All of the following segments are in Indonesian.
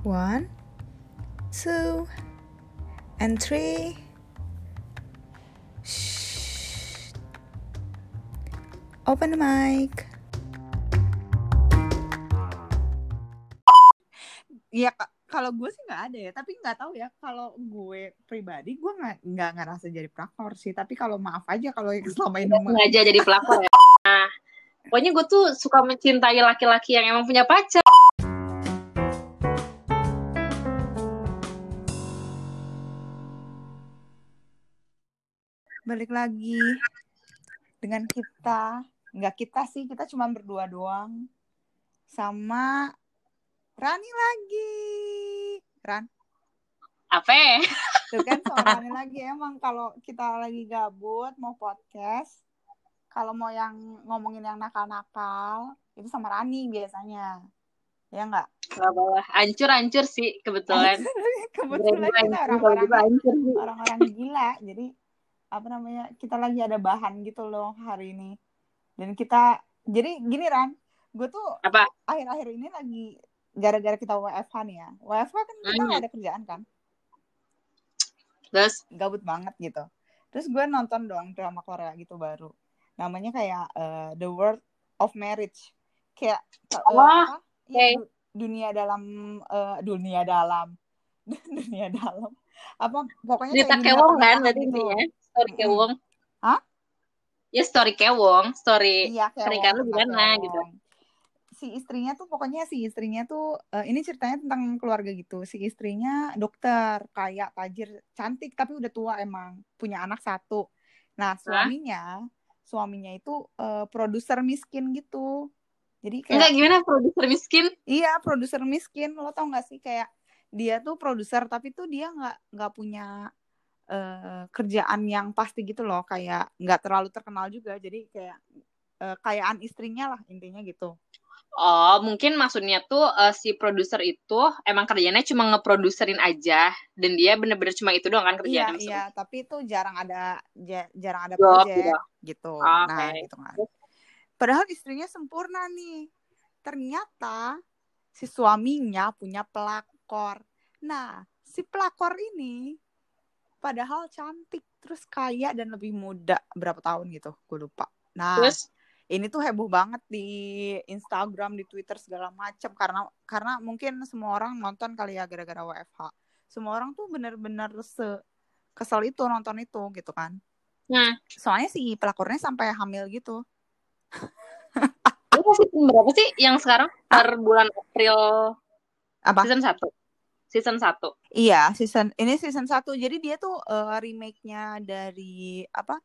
One, two, and three. Shh. Open the mic. Iya Kak, kalau gue sih nggak ada ya, tapi nggak tahu ya kalau gue pribadi gue nggak nggak ngerasa jadi pelakor sih, tapi kalau maaf aja kalau yang selama ini sengaja jadi pelakor ya. Nah, pokoknya gue tuh suka mencintai laki-laki yang emang punya pacar. Balik lagi dengan kita. Nggak kita sih kita cuma berdua doang. Sama Rani lagi. Ran? Apa? tuh kan sama Rani lagi. Emang kalau kita lagi gabut mau podcast kalau mau yang ngomongin yang nakal-nakal itu sama Rani biasanya. Ya nggak? Gak bawah. Hancur-hancur sih kebetulan. kebetulan Hancur, orang-orang hancur orang-orang gila. Jadi apa namanya kita lagi ada bahan gitu loh hari ini dan kita jadi gini Ran gue tuh Apa? akhir-akhir ini lagi gara-gara kita WFH nih ya WFH kan kita Mhm. nggak ada kerjaan kan Terus, gabut banget gitu terus gue nonton dong drama Korea gitu baru namanya kayak eh, The World of Marriage kayak eh, Wah, apa ya, oke. du- dunia dalam eh, dunia dalam dunia dalam apa pokoknya cerita kewong kan berarti gitu. intinya. Story kewong. Hah? Ya story kewong, story Iya, pernikahan lu Wong, gimana gitu. Si istrinya tuh pokoknya si istrinya tuh eh, ini ceritanya tentang keluarga gitu. Si istrinya dokter, kaya, tajir, cantik tapi udah tua emang, punya anak satu. Nah, suaminya suaminya itu eh, produser miskin gitu. Jadi kayak Enggak gimana produser miskin? iya, produser miskin. Lo tau gak sih kayak dia tuh produser tapi tuh dia nggak nggak punya eh, kerjaan yang pasti gitu loh, kayak nggak terlalu terkenal juga. Jadi kayak kayaan istrinya lah intinya gitu. Oh, mungkin maksudnya tuh eh, si produser itu emang kerjanya cuma ngeproduserin aja dan dia bener-bener cuma itu doang kan Iya, kerjanya maksudnya. iya, tapi itu jarang ada ja- jarang ada Job project gitu. gitu. Ah, Nah, gitu kan. Padahal istrinya sempurna nih. Ternyata si suaminya punya pelakor. Nah, si pelakor ini padahal cantik, terus kaya dan lebih muda berapa tahun gitu, gue lupa. Nah, Terus ini tuh heboh banget di Instagram, di Twitter segala macam karena karena mungkin semua orang nonton kali ya gara-gara WFH. Semua orang tuh bener-bener se kesel itu nonton itu gitu kan. Nah. Soalnya si pelakornya sampai hamil gitu. Lu berapa sih yang sekarang per bulan April Apa? season 1? Season 1. Iya, season ini season 1. Jadi dia tuh eh, remake-nya dari apa?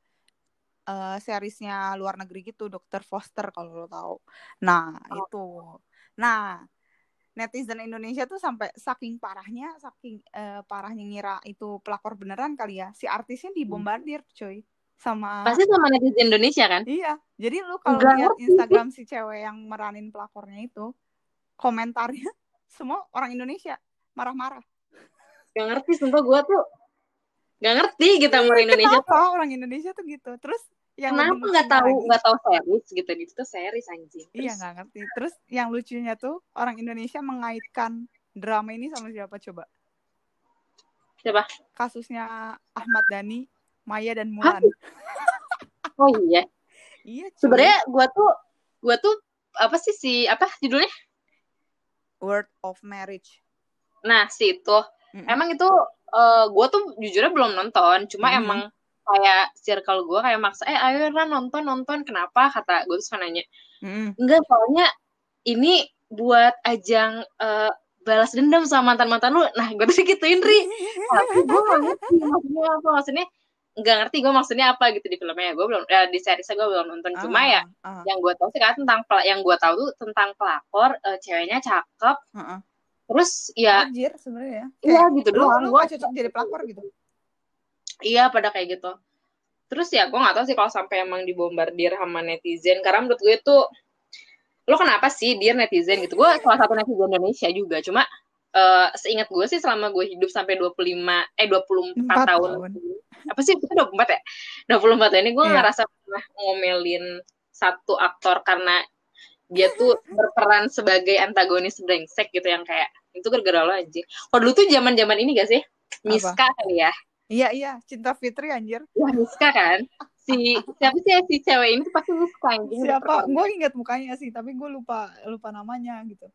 eh seriesnya luar negeri gitu, Dr. Foster kalau lo tahu. Nah, itu. Nah, netizen Indonesia tuh sampai saking parahnya, saking eh, parahnya ngira itu pelakor beneran kali ya. Si artisnya dibombardir, coy. Sama Pasti sama netizen Indonesia kan? Iya. Jadi lu kalau lihat. Instagram si cewek yang meranin pelakornya itu, komentarnya semua orang Indonesia marah-marah. Gak ngerti sumpah gue tuh Gak ngerti gitu sama orang Indonesia tuh Kenapa orang Indonesia tuh gitu? Terus yang Kenapa nggak tahu lagi- nggak tahu series gitu di situ series anjing. Iya Terus, nggak ngerti. Terus yang lucunya tuh orang Indonesia mengaitkan drama ini sama siapa coba? Siapa? Kasusnya Ahmad Dhani, Maya dan Mulan. Oh iya. Iya. Sebenarnya gue tuh gue tuh apa sih si apa judulnya? Word of Marriage. Nah si itu. Mm-mm. emang itu eh gue tuh jujurnya belum nonton. Cuma Mhm. emang kayak circle gue kayak maksa eh ayo Ran nonton nonton. Kenapa? Kata gue tuh nanya. Enggak soalnya ini buat ajang eh, balas dendam sama mantan mantan lu. Nah gue tuh gituin ri. Tapi gue gak ngerti maksudnya apa. Maksudnya nggak ngerti gue maksudnya apa gitu di filmnya. Gue belum eh, di seriesnya gue belum nonton. Cuma ya Ah, ah, yang gue tahu sih kan tentang yang gue tahu tuh tentang pelakor eh, ceweknya cakep. Ah, ah. Terus ya Anjir sebenarnya ya. iya gitu lu, doang lu gue cocok jadi pelakor gitu. iya pada kayak gitu terus ya gue nggak tahu sih kalau sampai emang dibombardir sama netizen karena menurut gue tuh lo kenapa sih dia netizen gitu gue salah satu netizen Indonesia juga cuma eh, seingat gue sih selama gue hidup sampai 25 eh 24 Empat tahun, tahun. apa sih itu 24 ya 24 tahun ini gue Iya. ngerasa pernah ngomelin satu aktor karena dia tuh berperan sebagai antagonis brengsek gitu yang kayak itu gara-gara lo aja kalau dulu tuh zaman zaman ini gak sih? Miska kali ya? Iya iya, Cinta Fitri anjir. ya Miska kan? Si siapa sih si cewek ini tuh pasti Miska anjing Siapa? Gue inget mukanya sih, tapi gue lupa lupa namanya gitu.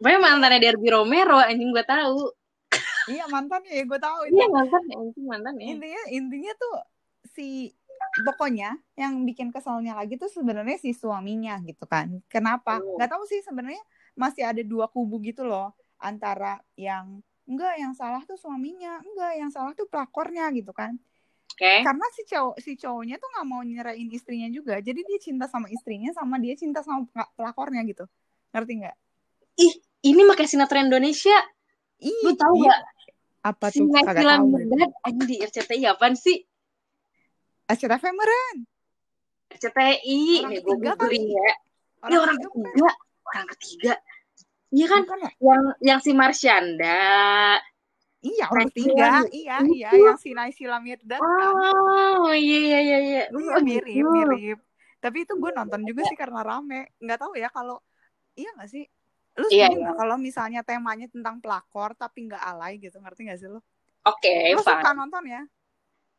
Pokoknya mantannya Derby Romero anjing gue tahu. Iya mantannya ya gue tahu itu. iya mantan anjing mantan ya Intinya intinya tuh si pokoknya yang bikin keselnya lagi tuh sebenarnya si suaminya gitu kan. Kenapa? Hmm. Gak tahu sih sebenarnya masih ada dua kubu gitu loh antara yang enggak yang salah tuh suaminya, enggak yang salah tuh pelakornya gitu kan. oke Karena si cowok si cowoknya tuh nggak mau nyerahin istrinya juga. Jadi dia cinta sama istrinya sama dia cinta sama pe- pelakornya gitu. Ngerti nggak? ih ini pakai sinetron Indonesia Ih, lu tahu iya. gak apa tuh? Kagak sinetron. Medan anjing di RCTI apaan sih SCTV meren. RCTI Orang nih gue googling ya Orang, Ini orang ketiga ketiga orang ketiga iya kan Bukan ya? yang yang si Marsyanda Iya, orang ketiga. Iya, itu. iya, yang si Naisila Mirdad kan. oh iya iya iya iya Iya, Oh, mirip, gitu. mirip. Tapi itu gue nonton juga sih karena rame. Nggak tahu ya kalau iya nggak sih? Lu Iya, iya. kalau misalnya temanya tentang pelakor tapi nggak alay gitu, ngerti nggak sih lu? oke Lu fine suka nonton ya?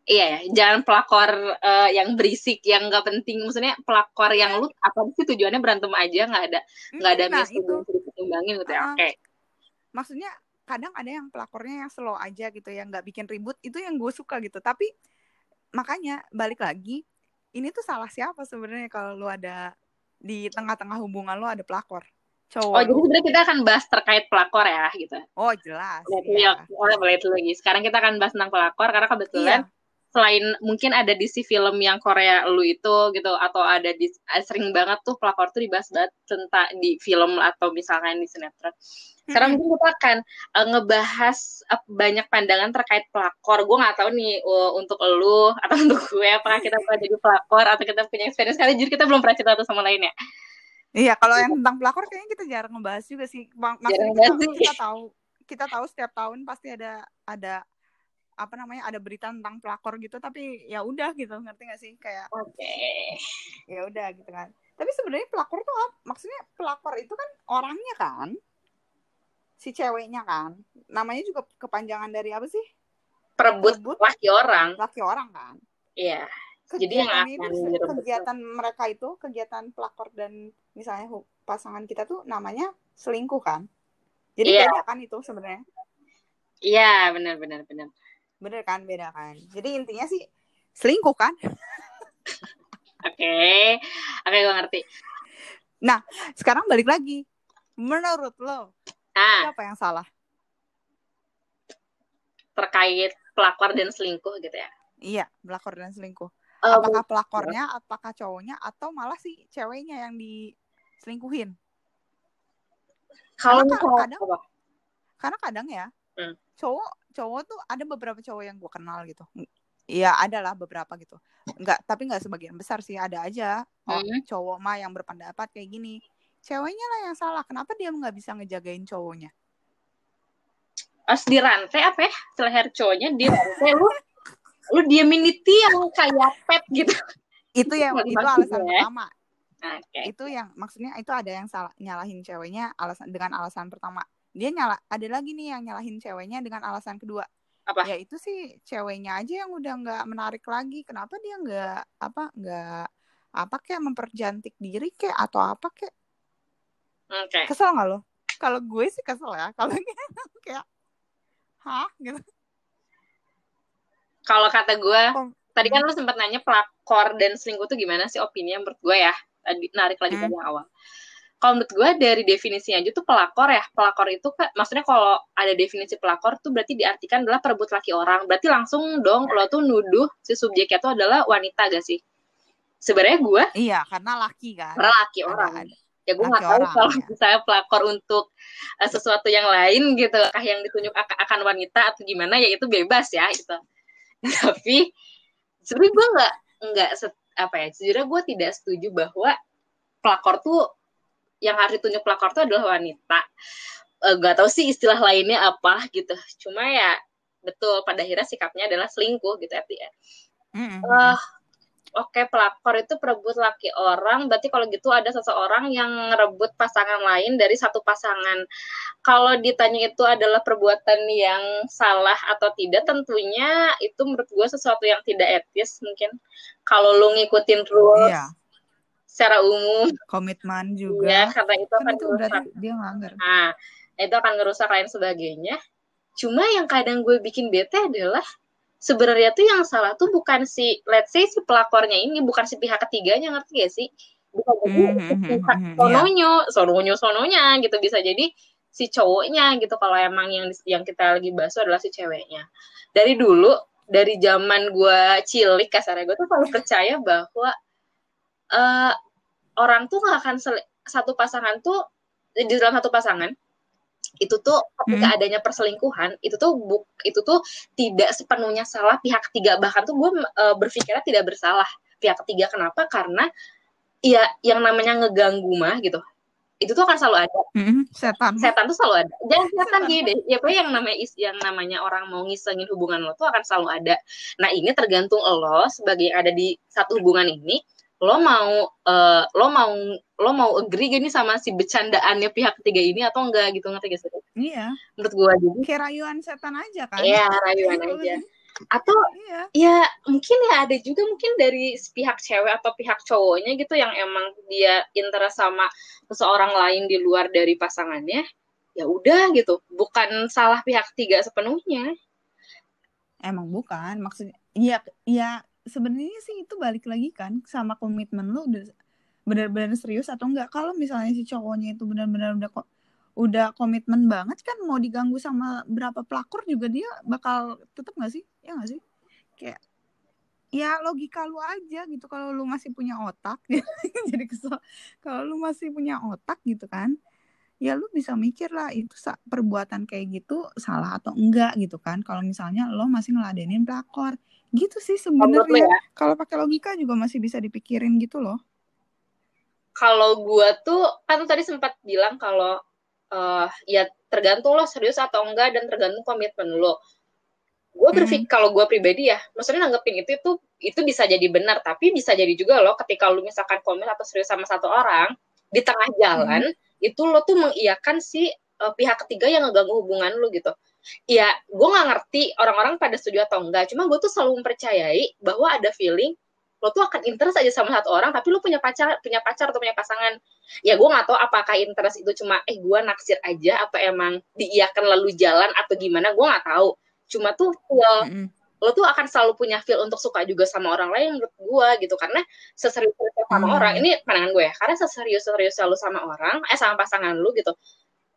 Iya ya jangan pelakor eh, yang berisik yang nggak penting maksudnya pelakor yang lu apa sih tujuannya berantem aja nggak ada nggak ada Mm, nah, itu. yang dikembangin gitu ya Ah. oke Maksudnya kadang ada yang pelakornya yang slow aja gitu yang nggak bikin ribut itu yang gue suka gitu. Tapi makanya balik lagi ini tuh salah siapa sebenarnya kalau lu ada di tengah-tengah hubungan lu ada pelakor cowok oh jadi sebenarnya kita akan bahas terkait pelakor ya gitu Oh jelas. Berarti iya. ya, boleh boleh itu lagi. Sekarang kita akan bahas tentang pelakor karena kebetulan Iya. Selain mungkin ada di si film yang Korea lu itu gitu atau ada di sering banget tuh pelakor tuh dibahas banget tentang di film atau misalkan di sinetron. Sekarang mungkin kita akan uh, ngebahas uh, banyak pandangan terkait pelakor. Gue nggak tahu nih uh, untuk lu atau untuk gue apakah kita pernah jadi pelakor atau kita punya experience kali jadi kita belum pernah cerita satu sama lain ya. Iya, kalau yang tentang pelakor kayaknya kita jarang ngebahas juga sih. Maksudnya kita, sih. kita tahu, kita tahu setiap tahun pasti ada ada apa namanya ada berita tentang pelakor gitu, tapi ya udah gitu, ngerti gak sih? Kayak Oke. ya udah gitu kan. Tapi sebenarnya pelakor tuh apa? Maksudnya pelakor itu kan orangnya kan, si ceweknya kan, namanya juga kepanjangan dari apa sih? Perebut Perebut laki orang. laki orang kan. Iya. Jadi yang Kegiatan akan direbut kegiatan mereka itu kegiatan pelakor dan misalnya pasangan kita tuh namanya selingkuh kan. Jadi Iya. beda kan itu sebenarnya. Iya, benar benar benar. Bener kan beda kan. Jadi intinya sih selingkuh kan. Oke. Oke, gue ngerti. Sekarang balik lagi. Menurut lo Nah, siapa yang salah? terkait pelakor dan selingkuh gitu ya. Iya, pelakor dan selingkuh. Eh, Apakah pelakornya, apakah cowoknya, atau malah si ceweknya yang diselingkuhin? kalau karena kadang-? Karena kadang ya, Hmm. cowok cowok tuh ada beberapa cowok yang gue kenal gitu. Iya, ada lah beberapa gitu. Enggak, tapi nggak sebagian besar sih. Ada aja oh, Hmm. cowok mah yang berpendapat kayak gini. Ceweknya lah yang salah. Kenapa dia nggak bisa ngejagain cowoknya? Harus dirantai apa ya? Seleher cowoknya dirantai lu lu diemin di tiang kayak pet gitu. Itu yang itu alasan ya. pertama. Oke. Itu yang maksudnya itu ada yang salah nyalahin ceweknya alasan dengan alasan pertama. Dia nyala ada lagi nih yang nyalahin ceweknya dengan alasan kedua. Apa? Ya itu sih ceweknya aja yang udah nggak menarik lagi. Kenapa dia nggak apa nggak apa kayak mempercantik diri kayak atau apa kayak Oke. kesel nggak lo? Kalau gue sih kesel ya. Kalau kayak hah gitu. Kalau kata gue, Oh, tadi kan lu sempat nanya pelakor dan selingkuh tuh gimana sih opini menurut gue ya. Tadi narik lagi Hmm. dari yang awal. Kalau menurut gue dari definisinya aja tuh pelakor ya. Pelakor itu kan maksudnya kalau ada definisi pelakor tuh berarti diartikan adalah perebut laki orang. Berarti langsung dong lo tuh nuduh si subjeknya tuh adalah wanita gak sih? Sebenarnya gue Iya, karena laki kan. karena laki orang. ada. ya gue nggak tahu kalau ya. misalnya pelakor untuk uh, sesuatu yang lain gitu kah yang ditunjuk ak- akan wanita atau gimana ya itu bebas ya gitu tapi sebenarnya gue nggak nggak apa ya sejujurnya gue tidak setuju bahwa pelakor tuh yang harus ditunjuk pelakor tuh adalah wanita Eh, nggak tahu sih istilah lainnya apa gitu cuma ya betul pada akhirnya sikapnya adalah selingkuh gitu ya Mm-mm. Eh, oke pelakor itu perebut laki orang, berarti kalau gitu ada seseorang yang merebut pasangan lain dari satu pasangan. Kalau ditanya itu adalah perbuatan yang salah atau tidak, tentunya itu menurut gue sesuatu yang tidak etis mungkin. Kalau lu ngikutin rules Iya. Secara umum, Komitmen juga. ya karena itu kan akan itu berarti dia ngelanggar. Nah, itu akan ngerusak lain sebagainya. Cuma yang kadang gue bikin bete adalah sebenarnya tuh yang salah tuh bukan si let's say si pelakornya ini bukan si pihak ketiganya ngerti gak sih bisa jadi si mhm, pihak mhm, iya. sononya gitu bisa jadi si cowoknya gitu kalau emang yang yang kita lagi bahas adalah si ceweknya dari dulu dari zaman gue cilik kasarnya gue tuh selalu percaya bahwa eh orang tuh nggak akan satu pasangan tuh di dalam satu pasangan itu tuh ketika Hmm. adanya perselingkuhan itu tuh buk itu tuh tidak sepenuhnya salah pihak ketiga bahkan tuh gue eh, berpikirnya tidak bersalah. Pihak ketiga kenapa? Karena ya yang namanya ngeganggu mah gitu itu tuh akan selalu ada. Mhm, Setan. setan tuh selalu ada. Jangan setan. gini deh ya pokoknya yang namanya is yang namanya orang mau ngisengin hubungan lo tuh akan selalu ada. Nah ini tergantung lo sebagai yang ada di satu hubungan ini lo mau eh, lo mau lo mau agree gak nih sama si bercandaannya pihak ketiga ini atau enggak gitu ngerti gak sih Iya. menurut gue jadi Kayak rayuan setan aja kan. Iya, rayuan aja. Atau Iya. ya mungkin ya ada juga mungkin dari pihak cewek atau pihak cowoknya gitu yang emang dia interest sama seseorang lain di luar dari pasangannya. Ya udah gitu, bukan salah pihak tiga sepenuhnya. Emang bukan. Maksudnya iya iya sebenarnya sih itu balik lagi kan sama komitmen lu udah benar-benar serius atau enggak. Kalau misalnya si cowoknya itu benar-benar udah kok udah komitmen banget kan mau diganggu sama berapa pelakor juga dia bakal tetap nggak sih? Ya nggak sih? Kayak ya logika lu aja gitu kalau lu masih punya otak jadi kesel kalau lu masih punya otak gitu kan ya lu bisa mikir lah itu perbuatan kayak gitu salah atau enggak gitu kan. Kalau misalnya lo masih ngeladenin pelakor gitu sih sebenarnya. ya, kalau pakai logika juga masih bisa dipikirin gitu loh. Kalau gua tuh kan tadi sempat bilang kalau eh ya tergantung lo serius atau enggak dan tergantung komitmen lo. Gue Hmm. berpikir kalau gue pribadi ya, maksudnya nanggepin itu itu itu bisa jadi benar, tapi bisa jadi juga loh ketika lu misalkan komit atau serius sama satu orang di tengah jalan itu lo tuh mengiyakan si eh, pihak ketiga yang ngeganggu hubungan lu gitu. Ya, gue nggak ngerti orang-orang pada setuju atau enggak. Cuma gue tuh selalu mempercayai bahwa ada feeling lo tuh akan interest aja sama satu orang, tapi lo punya pacar, punya pacar atau punya pasangan. Ya gue nggak tahu apakah interest itu cuma eh gue naksir aja, apa emang diiyakan lalu jalan atau gimana, gue nggak tahu. Cuma tuh feel Mm-mm. Lo tuh akan selalu punya feel untuk suka juga sama orang lain menurut gue gitu. Karena seserius sama Hmm. orang ini pandangan gue ya. Karena seserius serius lu sama orang eh sama pasangan lu gitu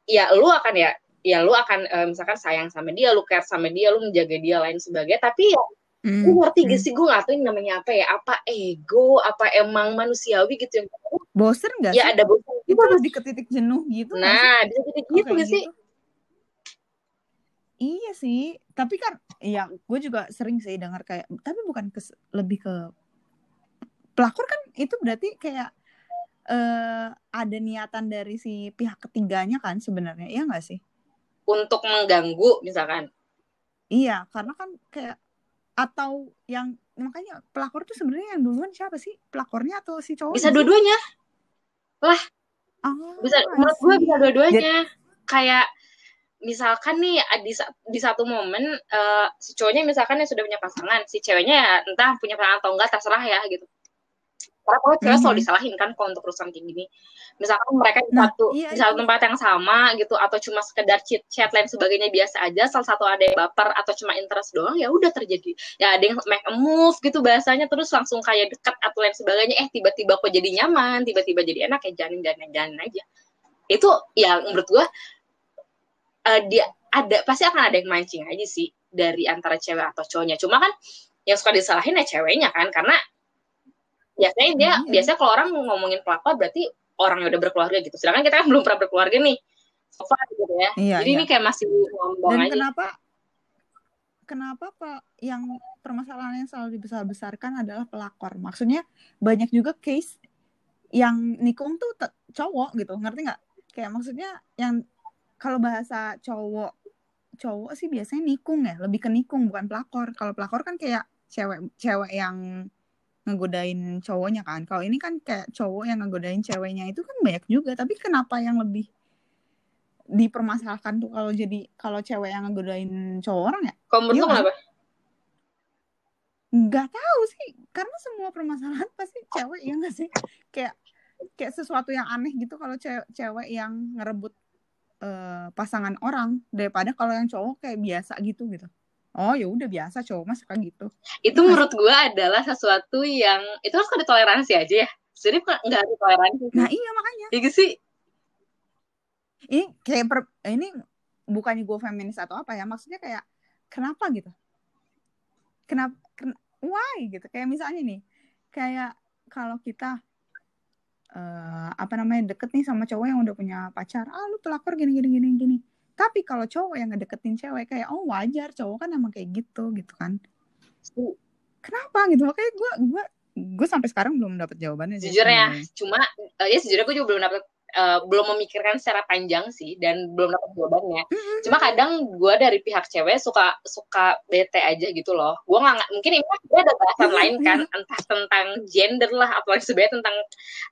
ya lu akan ya ya lu akan eh, misalkan sayang sama dia lu care sama dia lu menjaga dia lain sebagainya. Tapi ya Mm, gue ngerti gak mm. sih gue nggak tahu ini namanya apa ya? Apa ego? Apa emang manusiawi gitu yang bosen gak ya sih? ada bosan itu gitu lebih ke titik jenuh gitu nah bisa jadi Kalau gitu kayak gak sih? gitu. Iya sih, tapi kan ya gue juga sering sih dengar kayak tapi bukan ke lebih ke pelakor kan itu berarti kayak eh ada niatan dari si pihak ketiganya kan sebenarnya, iya nggak sih? untuk mengganggu misalkan Iya, karena kan kayak atau yang makanya pelakor tuh sebenarnya yang duluan siapa sih? Pelakornya atau si cowok? bisa dua-duanya Oh, bisa menurut gue bisa dua-duanya kayak misalkan nih di, di satu momen eh, si cowoknya misalkan yang sudah punya pasangan si ceweknya ya entah punya pasangan atau enggak terserah ya gitu karena kalau cewek selalu Mhm. disalahin kan kalau untuk urusan kayak gini misalkan mereka di Nah, satu iya di satu itu. tempat yang sama gitu atau cuma sekedar chat chat lain sebagainya biasa aja salah satu ada yang baper atau cuma interest doang ya udah terjadi ya ada yang make a move gitu bahasanya terus langsung kayak dekat atau lain sebagainya eh tiba-tiba kok jadi nyaman tiba-tiba jadi enak ya janin janin janin aja itu yang menurut gua eh, dia ada pasti akan ada yang mancing aja sih dari antara cewek atau cowoknya cuma kan yang suka disalahin ya ceweknya kan karena biasanya dia Iya. biasanya kalau orang ngomongin pelakor berarti orang yang udah berkeluarga gitu sedangkan kita kan belum pernah berkeluarga nih so far gitu ya Iya, jadi iya. ini kayak masih ngomong Dan aja kenapa kenapa pak yang permasalahan yang selalu dibesar-besarkan adalah pelakor? Maksudnya banyak juga case yang nikung tuh cowok gitu, ngerti nggak? Kayak maksudnya yang kalau bahasa cowok cowok sih biasanya nikung ya, lebih ke nikung bukan pelakor. Kalau pelakor kan kayak cewek cewek yang ngegodain cowoknya kan. Kalau ini kan kayak cowok yang ngegodain ceweknya itu kan banyak juga. Tapi kenapa yang lebih dipermasalahkan tuh kalau jadi kalau cewek yang ngegodain cowok orang ya? Kalau menurut Iya kan? kenapa? Nggak tahu sih, karena semua permasalahan pasti cewek ya nggak sih? Kayak kayak sesuatu yang aneh gitu kalau cewek cewek yang ngerebut eh, pasangan orang daripada kalau yang cowok kayak biasa gitu gitu. Oh ya udah biasa cowok mah suka gitu. Itu Iya menurut gue adalah sesuatu yang itu harus ada toleransi aja ya. Jadi nggak ada toleransi. Nah iya makanya Ya gitu sih. ini kayak per- ini bukannya gue feminis atau apa ya maksudnya kayak kenapa gitu kenapa ken- why gitu kayak misalnya nih kayak kalau kita eh apa namanya deket nih sama cowok yang udah punya pacar. Ah lu pelakor gini gini gini gini. Tapi kalau cowok yang ngedeketin cewek kayak oh wajar cowok kan emang kayak gitu gitu kan. Kenapa gitu makanya gue gue gue sampai sekarang belum dapat jawabannya sih Jujur ya, cuma eh, ya sejujurnya gue juga belum dapat eh, belum memikirkan secara panjang sih dan belum dapat jawabannya. Cuma kadang gue dari pihak cewek suka suka bete aja gitu loh. Gue nggak mungkin ini dia ada bahasan lain kan, entah tentang gender lah atau sebenarnya tentang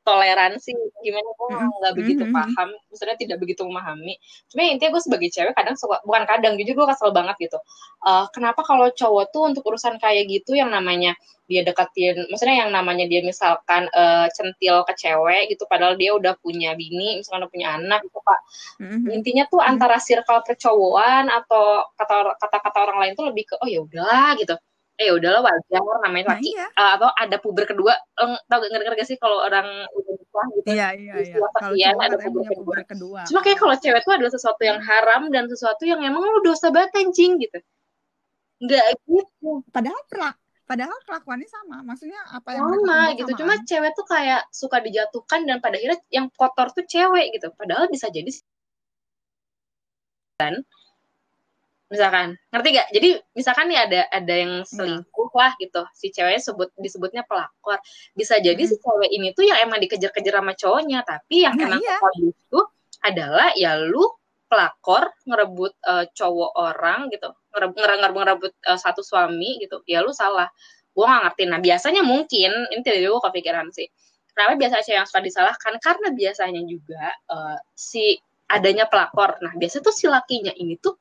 toleransi gimana gue nggak begitu paham, maksudnya tidak begitu memahami. Cuma intinya gue sebagai cewek kadang suka bukan kadang jujur gue kesel banget gitu. Eh, kenapa kalau cowok tuh untuk urusan kayak gitu yang namanya dia deketin, maksudnya yang namanya dia misalkan eh, centil ke cewek gitu, padahal dia udah punya bini, misalkan udah punya anak, gitu pak. Mhm. Intinya tuh Mhm. antara circle percowokan atau kata kata-kata orang lain tuh lebih ke oh ya udahlah gitu, eh ya udahlah wajar namanya nah laki iya eh, atau ada puber kedua, tau gak ngerti gak sih kalau orang udah nikah gitu, Iya iya iya. sekian cowok ada puber kedua. puber kedua. Cuma kayak kalau cewek tuh adalah sesuatu yang haram dan sesuatu yang emang lu dosa banget anjing gitu. Enggak gitu. Padahal pelak padahal kelakuannya sama. Maksudnya apa yang sama gitu sama cuma kan? cewek tuh kayak suka dijatuhkan dan pada akhirnya yang kotor tuh cewek gitu padahal bisa jadi dan misalkan ngerti gak jadi misalkan nih ada ada yang Iya. selingkuh lah gitu si ceweknya sebut disebutnya pelakor bisa jadi si Mm. cewek ini tuh yang emang dikejar-kejar sama cowoknya tapi yang Nah, emang iya. itu adalah ya lu pelakor ngerebut eh, cowok orang gitu ngerebut ngerebut, ngerebut eh, satu suami gitu ya lu salah. Gue gak ngerti. Nah biasanya mungkin ini tidak gue kepikiran sih kenapa biasanya yang suka disalahkan? Karena biasanya juga eh, si adanya pelakor. Nah biasanya tuh si lakinya ini tuh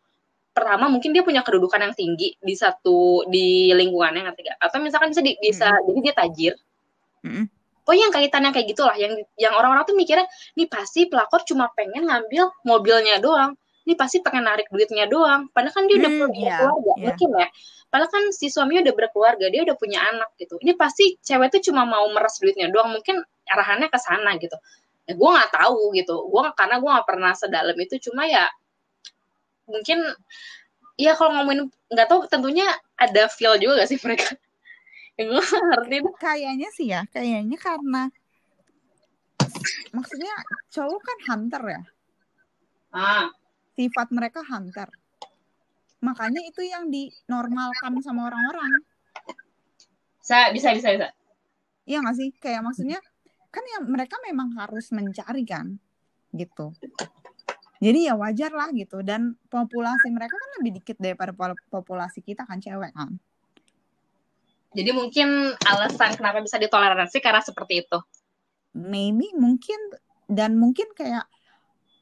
pertama mungkin dia punya kedudukan yang tinggi di satu di lingkungannya ngerti gak atau misalkan bisa di- bisa jadi dia tajir. Mm-mm. Pokoknya yang kaitannya kayak gitulah, yang yang orang-orang tuh mikirnya, nih pasti pelakor cuma pengen ngambil mobilnya doang, nih pasti pengen narik duitnya doang. Padahal kan dia udah Hmm, punya iya, keluarga, iya. mungkin ya. Padahal kan si suaminya udah berkeluarga, dia udah punya anak gitu. Ini pasti cewek tuh cuma mau meres duitnya doang, mungkin arahannya ke sana gitu. Ya, gue nggak tahu gitu, gue karena gue nggak pernah sedalam itu, cuma ya mungkin ya kalau ngomongin nggak tahu tentunya ada feel juga gak sih mereka? Gue ngerti. Kayaknya sih ya, kayaknya karena maksudnya cowok kan hunter ya. Ah, Sifat mereka hunter. Makanya itu yang dinormalkan sama orang-orang. bisa bisa bisa bisa. Iya nggak sih? Kayak maksudnya kan ya mereka memang harus mencari kan, gitu. Jadi ya wajar lah gitu. Dan populasi mereka kan lebih dikit daripada populasi kita kan cewek kan. Jadi mungkin alasan kenapa bisa ditoleransi karena seperti itu. Maybe mungkin dan mungkin kayak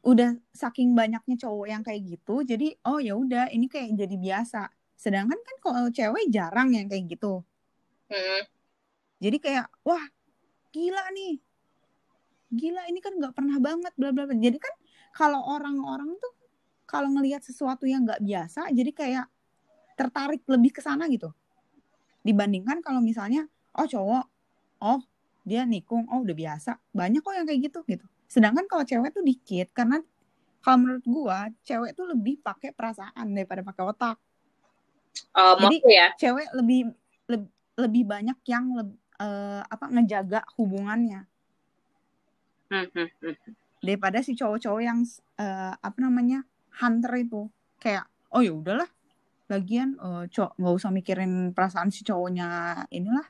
udah saking banyaknya cowok yang kayak gitu, jadi oh ya udah ini kayak jadi biasa. Sedangkan kan kalau cewek jarang yang kayak gitu. Hmm. Jadi kayak wah gila nih, gila ini kan nggak pernah banget bla bla bla. Jadi kan kalau orang-orang tuh kalau ngelihat sesuatu yang nggak biasa, jadi kayak tertarik lebih ke sana gitu. Dibandingkan kalau misalnya oh cowok, oh dia nikung, oh udah biasa. Banyak kok yang kayak gitu gitu. Sedangkan kalau cewek tuh dikit karena kalau menurut gua cewek tuh lebih pakai perasaan daripada pakai otak. Uh, Jadi ya. cewek lebih leb- lebih banyak yang leb- eh, apa ngejaga hubungannya Hmm, hmm, hmm. daripada si cowok-cowok yang eh, apa namanya hunter itu kayak oh ya udahlah lagian eh, cowok nggak usah mikirin perasaan si cowoknya inilah.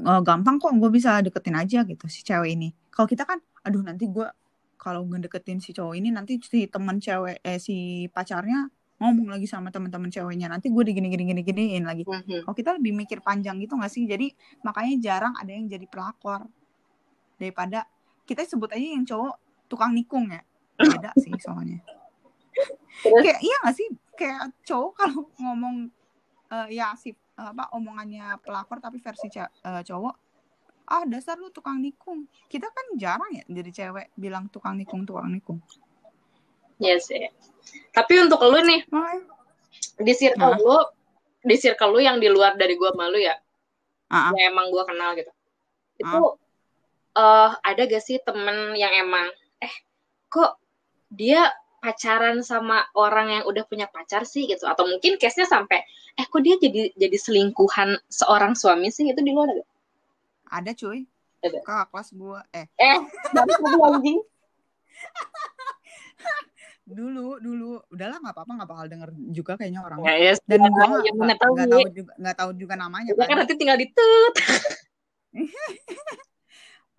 Eh, gampang kok gue bisa deketin aja gitu si cewek ini. Kalau kita kan aduh nanti gue kalau ngedeketin si cowok ini nanti si teman cewek eh si pacarnya ngomong lagi sama teman-teman ceweknya. Nanti gue digini gini gini giniin lagi. Mhm. kalau kita lebih mikir panjang gitu gak sih? Jadi makanya jarang ada yang jadi pelakor. Daripada kita sebut aja yang cowok tukang nikung ya. Beda sih soalnya Terus? kayak iya gak sih kayak cowok kalau ngomong eh, ya si apa omongannya pelakor tapi versi eh, cowok ah dasar lu tukang nikung kita kan jarang ya jadi cewek bilang tukang nikung tukang nikung Iya sih. Tapi untuk lu nih, makanya di circle Hah? lu, di circle lu yang di luar dari gua malu ya, ah. yang emang gua kenal gitu. Itu eh ada gak sih temen yang emang eh kok dia pacaran sama orang yang udah punya pacar sih gitu. Atau mungkin case-nya sampai eh kok dia jadi jadi selingkuhan seorang suami sih? Itu di luar ada ada cuy. Ada. kakak kelas gue eh. Eh, anjing. dulu dulu. Udahlah nggak apa-apa nggak bakal denger juga kayaknya orang. Ya, ya, dan gue ya, nggak ya, tahu nggak Wi. tahu juga nggak tahu juga namanya Udah kan kan. nanti tinggal ditut.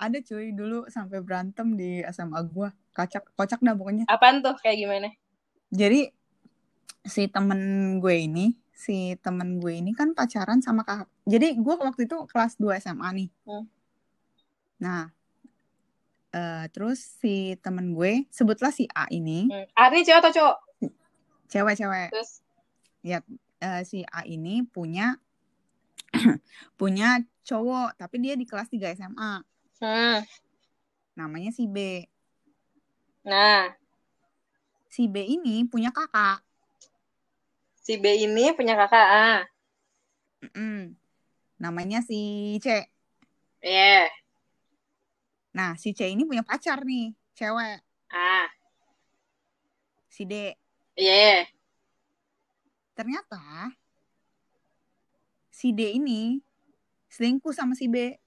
ada cuy dulu sampai berantem di SMA gue kacak kocak dah pokoknya Apaan tuh kayak gimana? jadi si temen gue ini si temen gue ini kan pacaran sama kakak jadi gue waktu itu kelas 2 SMA nih Hmm. nah eh, terus si temen gue sebutlah si A ini Hmm. Ini cewek atau cowok? cewek-cewek Terus eh, si A ini punya punya cowok tapi dia di kelas 3 SMA hmm. namanya si B Nah, si B ini punya kakak si B ini punya kakak. Ah. Mm-mm. namanya si C Iya. nah si C ini punya pacar nih cewek Ah. si D Iya. ternyata si D ini selingkuh sama si B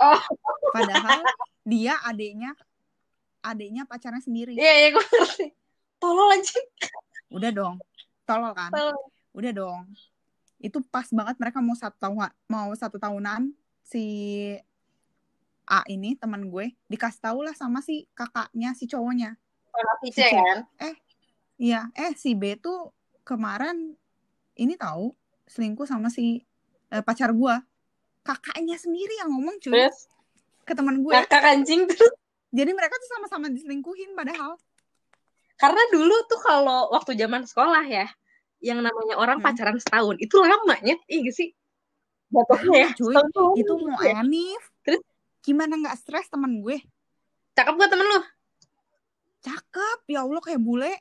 Oh. padahal dia adiknya adiknya pacarnya sendiri Iya, iya gue ngerti. Tolol anjing. udah dong tolol kan Tolol. udah dong itu pas banget mereka mau satu tahun mau satu tahunan si A ini teman gue dikasih tahu lah sama si kakaknya si cowoknya Sama si C kan? iya eh si B tuh kemarin ini tahu selingkuh sama si eh, pacar gue kakaknya sendiri yang ngomong cuy Terus ke teman gue ngakak anjing terus. jadi mereka tuh sama-sama diselingkuhin padahal Karena dulu tuh kalau waktu zaman sekolah ya, yang namanya orang Hmm. pacaran setahun itu lamanya, iya gak sih? Jatuhnya ya. Cuy. setahun itu mau. Enif Terus? gimana nggak stres teman gue Cakep gak temen lu? cakep ya Allah kayak bule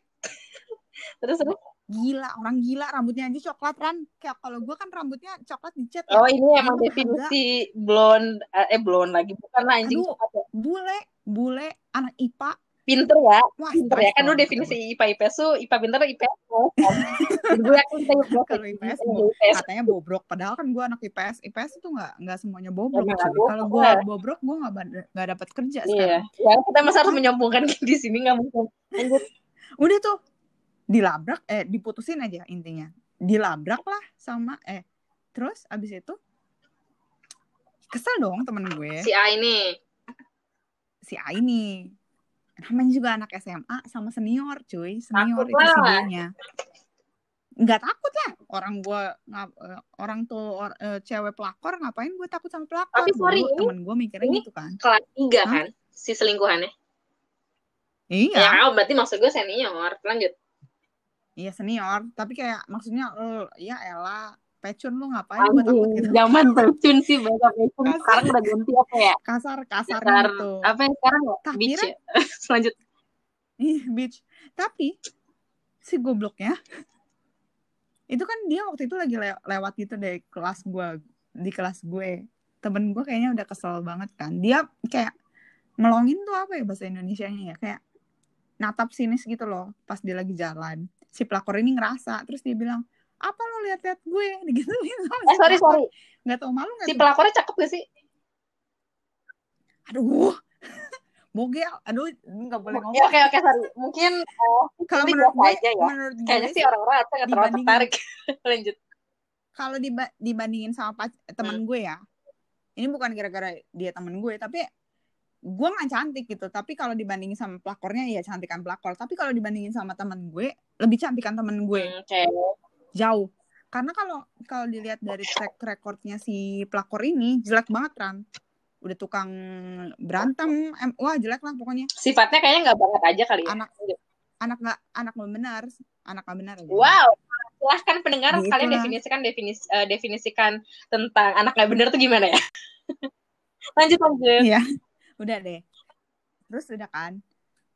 Terus terus. Gila orang gila rambutnya aja coklat ran kayak kalau gue kan rambutnya coklat dicat ya. Oh ini emang Dia tuh definisi blonde, eh eh, blonde lagi bukan lah anjing Aduh. coklat ya. bule bule anak IPA Pinter ya, wah pinter ya kan lu definisi IPA IPS tuh IPA pinter IPS kan. Gue yakin. Kalau IPS, katanya bobrok padahal kan gue anak IPS IPS itu nggak nggak semuanya bobrok kalau gue bobrok gue nggak nggak dapat kerja Iya, sekarang ya kita masa harus menyombongkan di sini nggak mungkin. Udah tuh dilabrak eh diputusin aja intinya dilabrak lah sama eh terus abis itu kesel dong temen gue Si A ini. si A ini namanya juga anak SMA sama senior cuy senior Takut itu lah. B-nya nggak takut lah orang gue eh, orang tuh or- eh, cewek pelakor ngapain gue takut sama pelakor Tapi sorry, Dulu ini- temen gue mikirnya ini- gitu kan Kelas tiga Hah? kan si selingkuhannya. iya Ya, berarti maksud gue senior. Lanjut. Iya senior tapi kayak maksudnya eh, ya elah pecun lu ngapain Anjing, gitu zaman pecun sih bahasa pecun. Kasar. Sekarang udah ganti apa ya? kasar kasar Kasar. gitu Apa yang sekarang ya? Tak Beach ya? Lanjut. Ih, bitch. Tapi si gobloknya itu kan dia waktu itu lagi le- lewat gitu deh kelas gue di kelas gue temen gue kayaknya udah kesel banget kan dia kayak ngelongin tuh apa ya bahasa Indonesianya ya kayak natap sinis gitu loh pas dia lagi jalan si pelakor ini ngerasa terus dia bilang apa lo lihat-lihat gue gitu Eh sorry sorry. nggak tau malu nggak Si pelakornya cakep gak sih? aduh bogel aduh nggak boleh ngomong Oke oke sorry. Mungkin eh, kalau menurut gue aja ya. menurut gue kayaknya sih sih orang rata nggak terlalu tertarik. Lanjut. kalau diba- dibandingin sama teman Hmm. gue ya ini bukan gara-gara dia temen gue tapi gue nggak cantik gitu tapi kalau dibandingin sama pelakornya ya cantikan pelakor tapi kalau dibandingin sama temen gue lebih cantikan temen gue Hmm, kayak jauh karena kalau kalau dilihat dari track recordnya si pelakor ini jelek banget kan udah tukang berantem em, wah jelek lah pokoknya sifatnya kayaknya nggak banget aja kali ya. anak anak nggak anak nggak benar anak nggak benar aja. Wow, silahkan pendengar Gitu kalian definisikan definis eh, definisikan tentang anak nggak bener tuh gimana ya? lanjut lanjut. Iya, udah deh. Terus udah kan,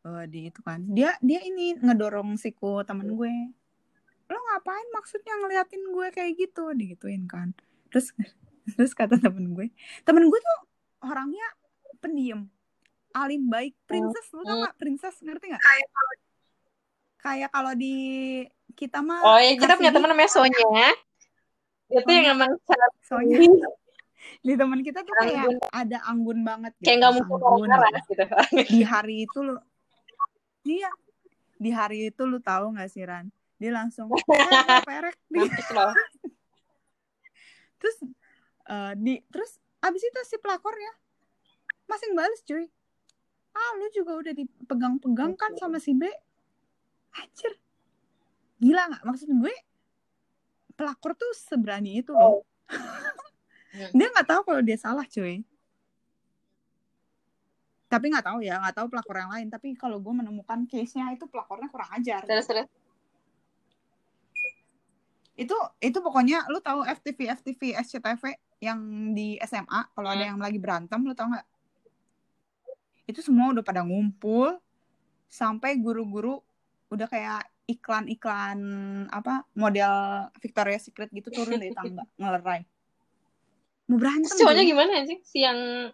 eh, di itu kan, dia dia ini ngedorong siku temen gue. Lo ngapain maksudnya ngeliatin gue kayak gitu, digituin kan. Terus terus kata temen gue, temen gue tuh orangnya pendiam, alim baik, princess, lo tau gak princess ngerti gak? Kayak kalau di kita mah Oh ya kita punya teman namanya Sonya. Itu yang emang sangat soalnya di teman kita tuh kayak Anggun. ada anggun banget gitu, kayak nggak mungkin anggun gitu. gitu. di hari itu lu iya. Di hari itu lu tahu nggak sih Ran? Dia langsung "Eh, perek terus eh, di terus abis itu si pelakornya masih balas cuy. Ah lu juga udah dipegang-pegang kan sama si B? Anjir. Gila nggak? Maksud gue pelakor tuh seberani itu loh dia nggak tahu kalau dia salah cuy. Tapi nggak tahu ya nggak tahu pelakor yang lain. Tapi kalau gue menemukan case nya itu pelakornya kurang ajar. Terus terus. itu itu pokoknya lu tahu FTV FTV SCTV yang di SMA kalau ada Hmm. yang lagi berantem lu tahu nggak? Itu semua udah pada ngumpul sampai guru-guru udah kayak iklan-iklan apa model Victoria's Secret gitu turun dari tangga ngelerai mau berantem Terus cowoknya gimana sih? Si yang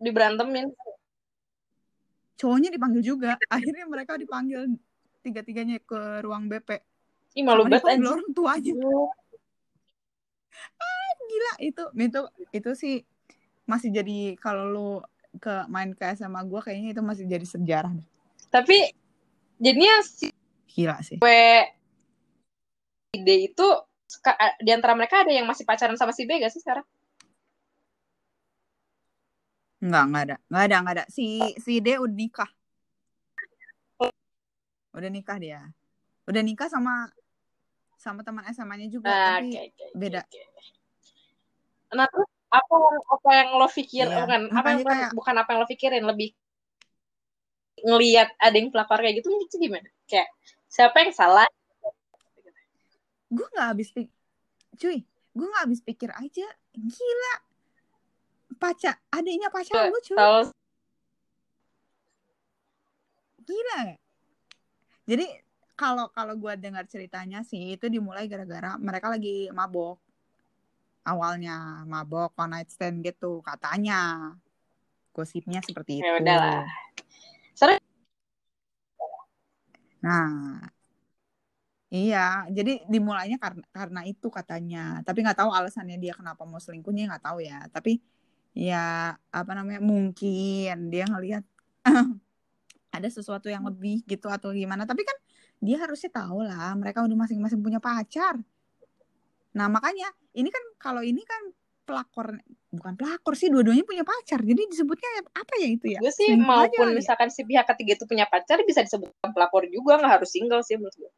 diberantemin. cowoknya dipanggil juga akhirnya mereka dipanggil tiga-tiganya ke ruang BP Ih malu banget anjing. orang tuanya gila itu itu itu sih masih jadi kalau lu ke main ke SMA gue kayaknya itu masih jadi sejarah deh. Tapi jadinya si gila sih ide itu di antara mereka ada yang masih pacaran sama si B gak sih sekarang? nggak nggak ada nggak ada nggak ada si si D udah nikah udah nikah dia udah nikah sama sama teman SMA-nya juga Ah, tapi oke, oke, beda. oke. Nah, terus apa yang apa yang lo pikir Iya, bukan apa yang kayak- bukan apa yang lo pikirin lebih ngelihat ada yang pelakor kayak gitu itu gimana? Kayak siapa yang salah? Gue nggak habis pikir cuy gue nggak habis pikir aja gila. Pacar adiknya pacar lu cuy. Gila jadi kalau kalau gue dengar ceritanya sih itu dimulai gara-gara mereka lagi mabok. Awalnya mabok one night stand gitu katanya. Gosipnya seperti itu. Ya udahlah. Seru- nah iya jadi dimulainya karena karena itu katanya. Tapi nggak tahu alasannya dia kenapa mau selingkuhnya nggak tahu ya. Tapi ya apa namanya mungkin dia ngelihat ada sesuatu yang lebih gitu atau gimana. Tapi kan dia harusnya tahu lah mereka udah masing-masing punya pacar. Nah makanya ini kan kalau ini kan pelakor bukan pelakor sih dua-duanya punya pacar. Jadi disebutnya apa ya itu ya? Gue sih aja maupun kali ya. misalkan si pihak ketiga itu punya pacar bisa disebut pelakor juga nggak harus single sih menurut gue.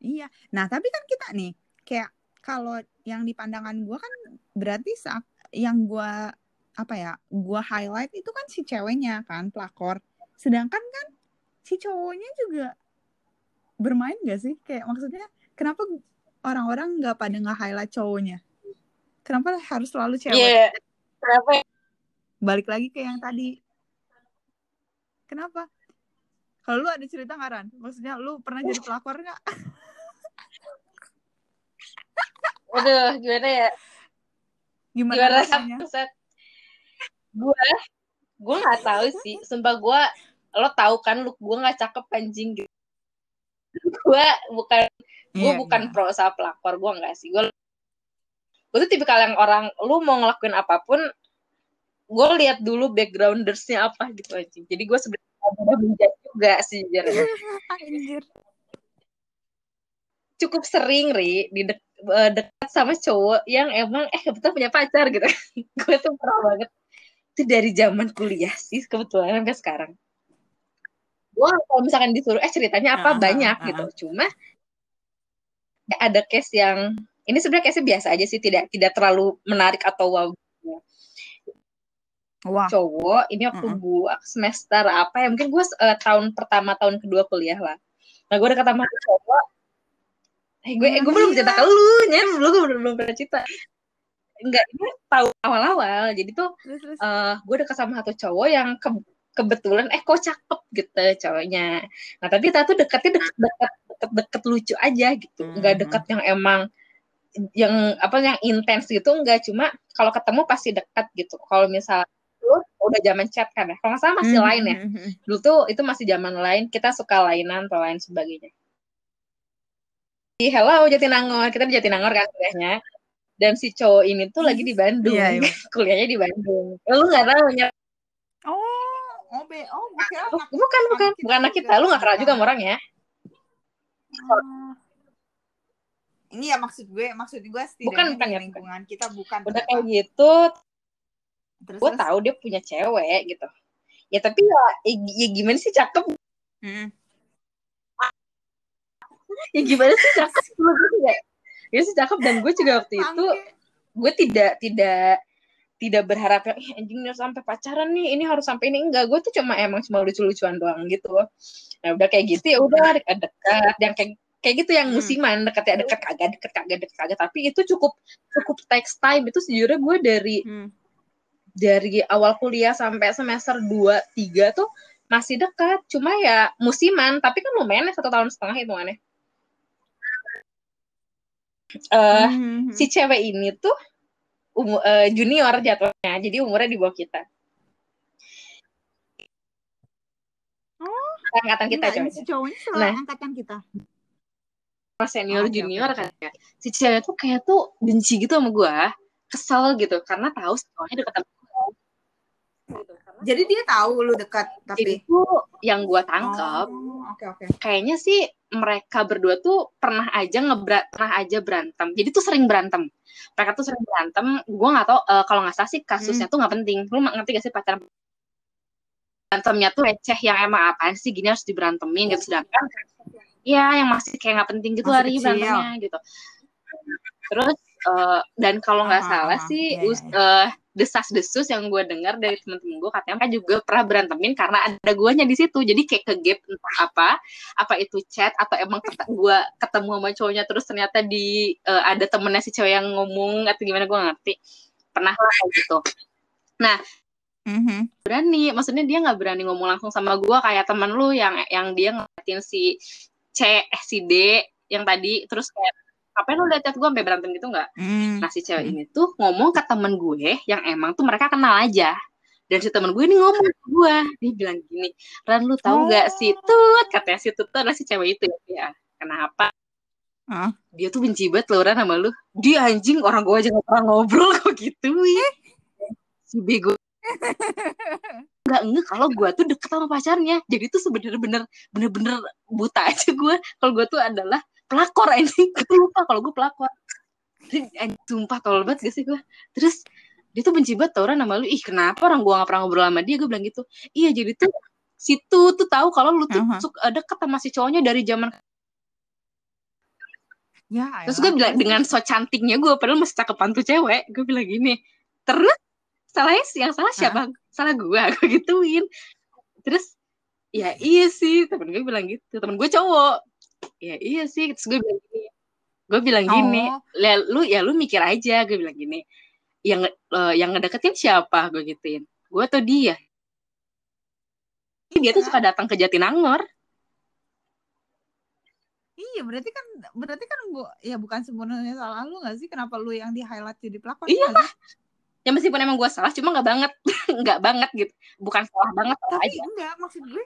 Iya. Nah, tapi kan kita nih kayak kalau yang di pandangan gue kan berarti saat yang gue apa ya, gue highlight itu kan si ceweknya kan pelakor. Sedangkan kan si cowoknya juga bermain gak sih? Kayak maksudnya kenapa orang-orang nggak pada nge-highlight cowoknya? Kenapa harus selalu cewek? Iya. Kenapa? Balik lagi ke yang tadi. Kenapa? Kalau lu ada cerita nggak Ran? Maksudnya lu pernah jadi pelakor nggak? Aduh, gimana ya? Gimana, Gimana rasanya? Gue, gue nggak tahu sih. Sumpah gue, lo tahu kan, look gue nggak cakep anjing gitu. gue bukan, gue Iya, bukan iya. pro sama pelakor, gue nggak sih. Gue, gue tuh tipikal yang orang, lu mau ngelakuin apa pun, gue lihat dulu backgroundersnya apa gitu anjing. Jadi gue sebenarnya menjadi juga sih jujur. Anjir. cukup sering ri di dek- eh, dekat sama cowok yang emang eh kebetulan punya pacar gitu gue tuh pernah banget. Itu dari zaman kuliah sih kebetulan sampai sekarang. Gue kalau misalkan disuruh eh ceritanya apa? Ah, ah, banyak ah, ah. gitu cuma ada case yang ini sebenarnya case biasa aja sih tidak tidak terlalu menarik atau wow Wah. cowok ini waktu Mm-mm. gua semester apa ya mungkin gue tahun pertama tahun kedua kuliah lah. Nah gue udah ketemu cowok eh gue eh, gue belum cerita ke lu nyen lu gue belum belum pernah cerita. Enggak ini tahu awal-awal. Jadi tuh Terus, terus. eh gue deket sama satu cowok yang ke- kebetulan eh kok cakep gitu cowoknya. Nah tapi kita tuh deketnya deket deket deket, deket lucu aja gitu. Nggak Mhm. deket yang emang yang apa yang intens gitu enggak cuma kalau ketemu pasti dekat gitu. Kalau misal lu udah zaman chat kan ya. Kalau nggak salah masih Mhm, lain ya. mhm, mhm. dulu tuh itu masih zaman lain. Kita suka lainan atau lain sebagainya Hello Jatinangor kita di Jatinangor kan kuliahnya dan si cowok ini tuh lagi di Bandung Iya, iya. kuliahnya di Bandung lu nggak tahu ya Oh, oh, be, oh, gue kira anak. bukan bukan anak bukan anak kita lu nggak kenal juga sama orang ya Oh. Ini ya maksud gue, maksud gue setidaknya Bukan, bukan, ya, lingkungan kita bukan. udah kayak gitu Terus, gue terus. tahu dia punya cewek gitu ya tapi ya, ya gimana sih cakep Hmm. Ya gimana sih cakep Gue juga ya sih cakep dan gue juga waktu itu gue tidak tidak tidak berharap yang "Ih, anjing harus sampai pacaran nih ini harus sampai ini. Enggak gue tuh cuma emang cuma lucu-lucuan doang gitu. Nah udah kayak gitu ya udah dekat yang kayak kayak gitu yang Hmm. musiman dekat ya dekat kagak dekat kagak dekat kagak. Tapi itu cukup cukup text time. Itu sejujurnya gue dari Hmm. dari awal kuliah sampai semester 2 3 tuh masih dekat. Cuma ya musiman tapi kan lumayan ya satu tahun setengah hitungannya eh Mhm. si cewek ini tuh umu- eh, junior jatuhnya jadi umurnya di bawah kita Oh. angkatan kita Enggak, ceweknya si cowoknya selalu Nah. angkatan kita. Senior Oh, junior oke, kan ya si cewek tuh kayak tuh benci gitu sama gue kesel gitu karena tahu si cowoknya deket sama gitu. Karena Jadi dia tahu lu dekat tapi. itu yang gue tangkap Oh, oke oke. kayaknya sih mereka berdua tuh pernah aja ngebra pernah aja berantem. Jadi tuh sering berantem. Mereka tuh sering berantem. Gue nggak tahu eh, kalau nggak salah sih kasusnya tuh nggak penting. Lu ngerti gak sih pacaran? Berantemnya tuh receh yang emang apaan sih? Gini harus diberantemin gitu. Sedangkan ya yang masih kayak nggak penting gitu Masih hari kecil. berantemnya gitu. Terus eh, dan kalau nggak Ah, salah ah, sih us- iya, eh, desas-desus yang gue dengar dari temen-temen gue katanya mereka juga pernah berantemin karena ada guanya di situ. Jadi kayak ke gap entah apa apa itu chat atau emang ket- gue ketemu sama cowoknya terus ternyata di eh, ada temennya si cewek yang ngomong atau gimana gue ngerti. Pernah lah kayak gitu. Mhm. berani maksudnya dia nggak berani ngomong langsung sama gue kayak temen lu yang yang dia ngeliatin si C eh si D yang tadi terus kayak ngapain lu liat chat gue sampai berantem gitu nggak Hmm. Nah si cewek ini tuh ngomong ke temen gue yang emang tuh mereka kenal aja. Dan si temen gue ini ngomong ke gue. Dia bilang gini, Ran lu tahu gak si Tut? Katanya si Tut adalah si cewek itu ya. Ya, Kenapa? Ah. Dia tuh benci banget loh Ran sama lu. Dia anjing orang gue aja gak pernah ngobrol kok gitu. Wih. Si bego. Gak nge kalau gue tuh deket sama pacarnya. Jadi tuh sebenernya bener bener-bener buta aja gue. Kalau gue tuh adalah pelakor anjing. Gue lupa kalau gue pelakor. Anjing, sumpah tolol banget gak sih gue. Terus dia tuh benci banget tau Ran sama lu. Ih kenapa orang gue gak pernah ngobrol sama dia. Gue bilang gitu. Iya jadi tuh situ tuh tahu kalau lu tuh Aha. suka deket sama si cowoknya dari zaman Ya, terus gue bilang dengan so cantiknya gue padahal masih cakepan tuh cewek gue bilang gini terus salahnya sih yang salah siapa salah gue gue gituin terus ya iya sih temen gue bilang gitu temen gue cowok ya iya sih terus gue bilang gini. Gue bilang gini Oh. "Lah, lu ya lu mikir aja gue bilang gini. Yang eh, yang ngedeketin siapa gue gituin. Gue atau dia. Dia tuh suka datang ke Jatinangor. Iya, berarti kan berarti kan bu, ya bukan sebenarnya salah lu gak sih? Kenapa lu yang di highlight jadi pelakor? Iya sih? ya meskipun emang gue salah cuma nggak banget. Nggak banget gitu. Bukan salah banget Tapi aja. enggak, maksud gue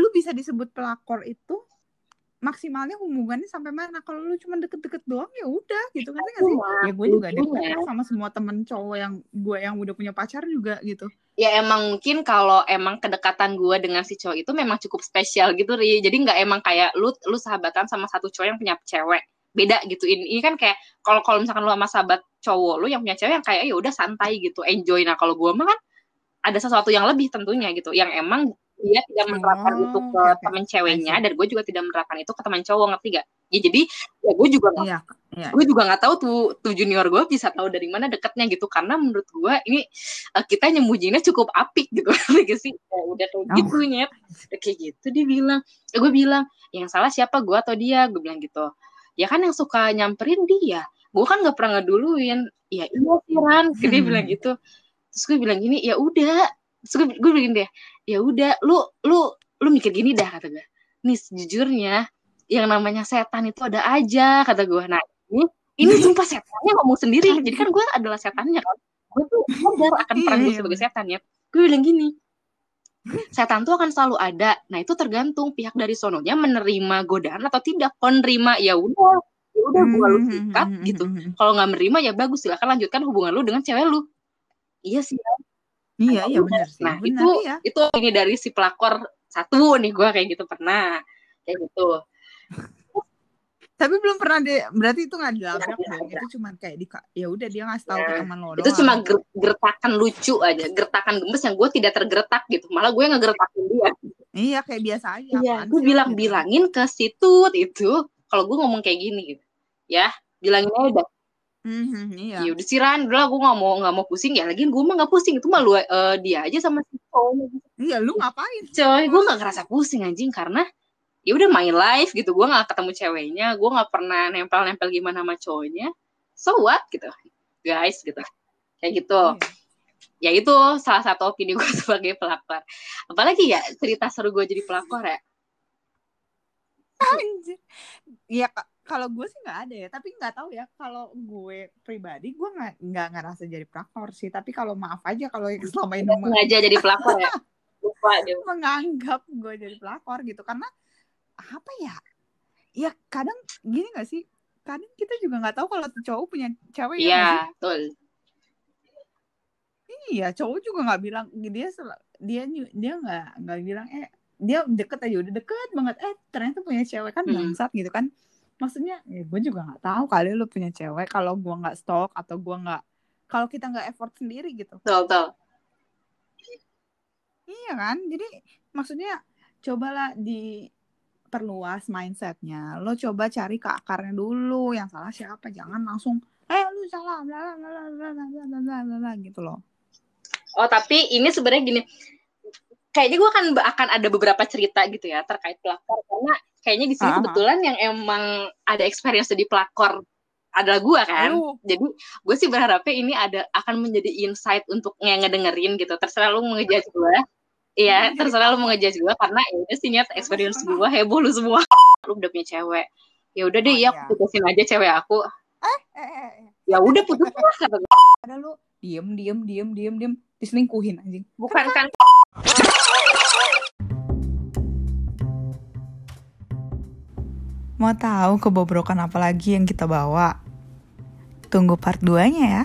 lu bisa disebut pelakor itu maksimalnya hubungannya sampai mana? Kalau lu cuma deket-deket doang ya udah gitu. Kan sih? Ya gue juga deket sama semua temen cowok yang gue yang udah punya pacar juga gitu. ya emang mungkin kalau emang kedekatan gue dengan si cowok itu memang cukup spesial gitu ri. Jadi nggak emang kayak lu lu sahabatan sama satu cowok yang punya cewek. Beda gitu. Ini, ini kan kayak kalau kalau misalkan lu sama sahabat cowok lu yang punya cewek yang kayak ya udah santai gitu. Enjoy. Nah kalau gue mah kan ada sesuatu yang lebih tentunya gitu. Yang emang dia tidak menerapkan Oh, itu ke oke. teman ceweknya dan gue juga tidak menerapkan itu ke teman cowok ngerti gak? Ya jadi ya gue juga nggak Iya, iya. gue juga nggak tahu tuh tuh junior gue bisa tahu dari mana deketnya gitu. Karena menurut gue ini eh, kita nyembunyinya cukup apik gitu. Sih? Ya, udah kayak Oh. gitu nyet. Kayak gitu dia bilang. Eh, gue bilang yang salah siapa gue atau dia? Gue bilang gitu. Ya kan yang suka nyamperin dia. Gue kan nggak pernah ngeduluin. Ya iya sih Ran. Dia Hmm. bilang gitu. Terus gue bilang gini ya udah. Terus gue, gue bilang dia ya udah lu lu lu mikir gini dah kata gue nih sejujurnya yang namanya setan itu ada aja kata gue nah ini ini sumpah setannya ngomong sendiri. Jadi kan gue adalah setannya kan. Gue tuh sadar akan peran gue iya, sebagai setan ya. Gue bilang gini setan tuh akan selalu ada. Nah itu tergantung pihak dari sononya menerima godaan atau tidak. Kalau nerima ya udah. Ya udah hubungan lu sikat gitu. kalau nggak menerima ya bagus. Silakan lanjutkan hubungan lu dengan cewek lu. Iya sih Iya, iya benar sih. nah itu iya. itu ini dari si pelakor satu nih gue kayak gitu pernah kayak gitu Tapi belum pernah deh, berarti itu nggak dilabrak Nggak dong. dilabrak. Itu cuma kayak di ya udah dia ngasih tahu ke Nah, teman lo itu cuma ger- gertakan lucu aja gertakan gemes yang gue tidak tergertak gitu malah gue ngegertakin dia Iya, kayak biasa aja. iya gue bilang gitu. bilangin ke situ itu kalau gue ngomong kayak gini gitu ya bilangin aja Mhm, iya. ya udah sih Ran udah lah gue nggak mau nggak mau pusing ya lagi gue mah nggak pusing itu mah lu eh, dia aja sama si cowoknya Iya, lu ngapain? coy gue nggak ngerasa pusing anjing karena ya udah main live gitu gue nggak ketemu ceweknya gue nggak pernah nempel-nempel gimana sama cowoknya so what gitu guys gitu kayak gitu Iya. ya itu salah satu opini gue sebagai pelakor apalagi ya cerita seru gue jadi pelakor ya Anjir. Iya, Kak, kalau gue sih nggak ada ya, tapi nggak tahu ya kalau gue pribadi gue nggak nggak ngerasa jadi prakor sih, tapi kalau maaf aja kalau yang selama ini Nggak sengaja jadi pelakor ya lupa menganggap gue jadi pelakor gitu karena apa ya? Ya kadang gini gak sih? Kadang kita juga nggak tahu kalau cowok punya cewek ya nggak iya betul Iya, cowok juga nggak bilang dia dia dia nggak nggak bilang eh dia deket aja udah deket banget eh ternyata punya cewek kan Hmm. bangsat gitu kan maksudnya ya gue juga nggak tahu kali lu punya cewek kalau gue nggak stok atau gue nggak kalau kita nggak effort sendiri gitu. Betul iya kan? Jadi maksudnya cobalah di perluas mindsetnya. Lo coba cari ke akarnya dulu yang salah siapa. Jangan langsung eh lu salah bla bla bla bla bla bla bla gitu loh. Oh tapi ini sebenarnya gini kayaknya gue akan akan ada beberapa cerita gitu ya terkait pelakor karena kayaknya di sini Ah, ah. kebetulan yang emang ada experience jadi pelakor adalah gue kan Lu. jadi gue sih berharapnya ini ada akan menjadi insight untuk yang ngedengerin gitu terserah lu mau ngejudge gue Iya, terserah lu mau ngejudge gue karena ya udah sih nyet experience gue heboh lu semua. Lu udah punya cewek. Ya udah deh, Oh, ya iya. aku putusin aja cewek aku. Eh, eh, eh. Ya udah putus lah kata gue. ada lu diem diem diem diem diem diselingkuhin anjing Bukan kan Mau tahu kebobrokan apa lagi yang kita bawa? Tunggu part 2-nya ya.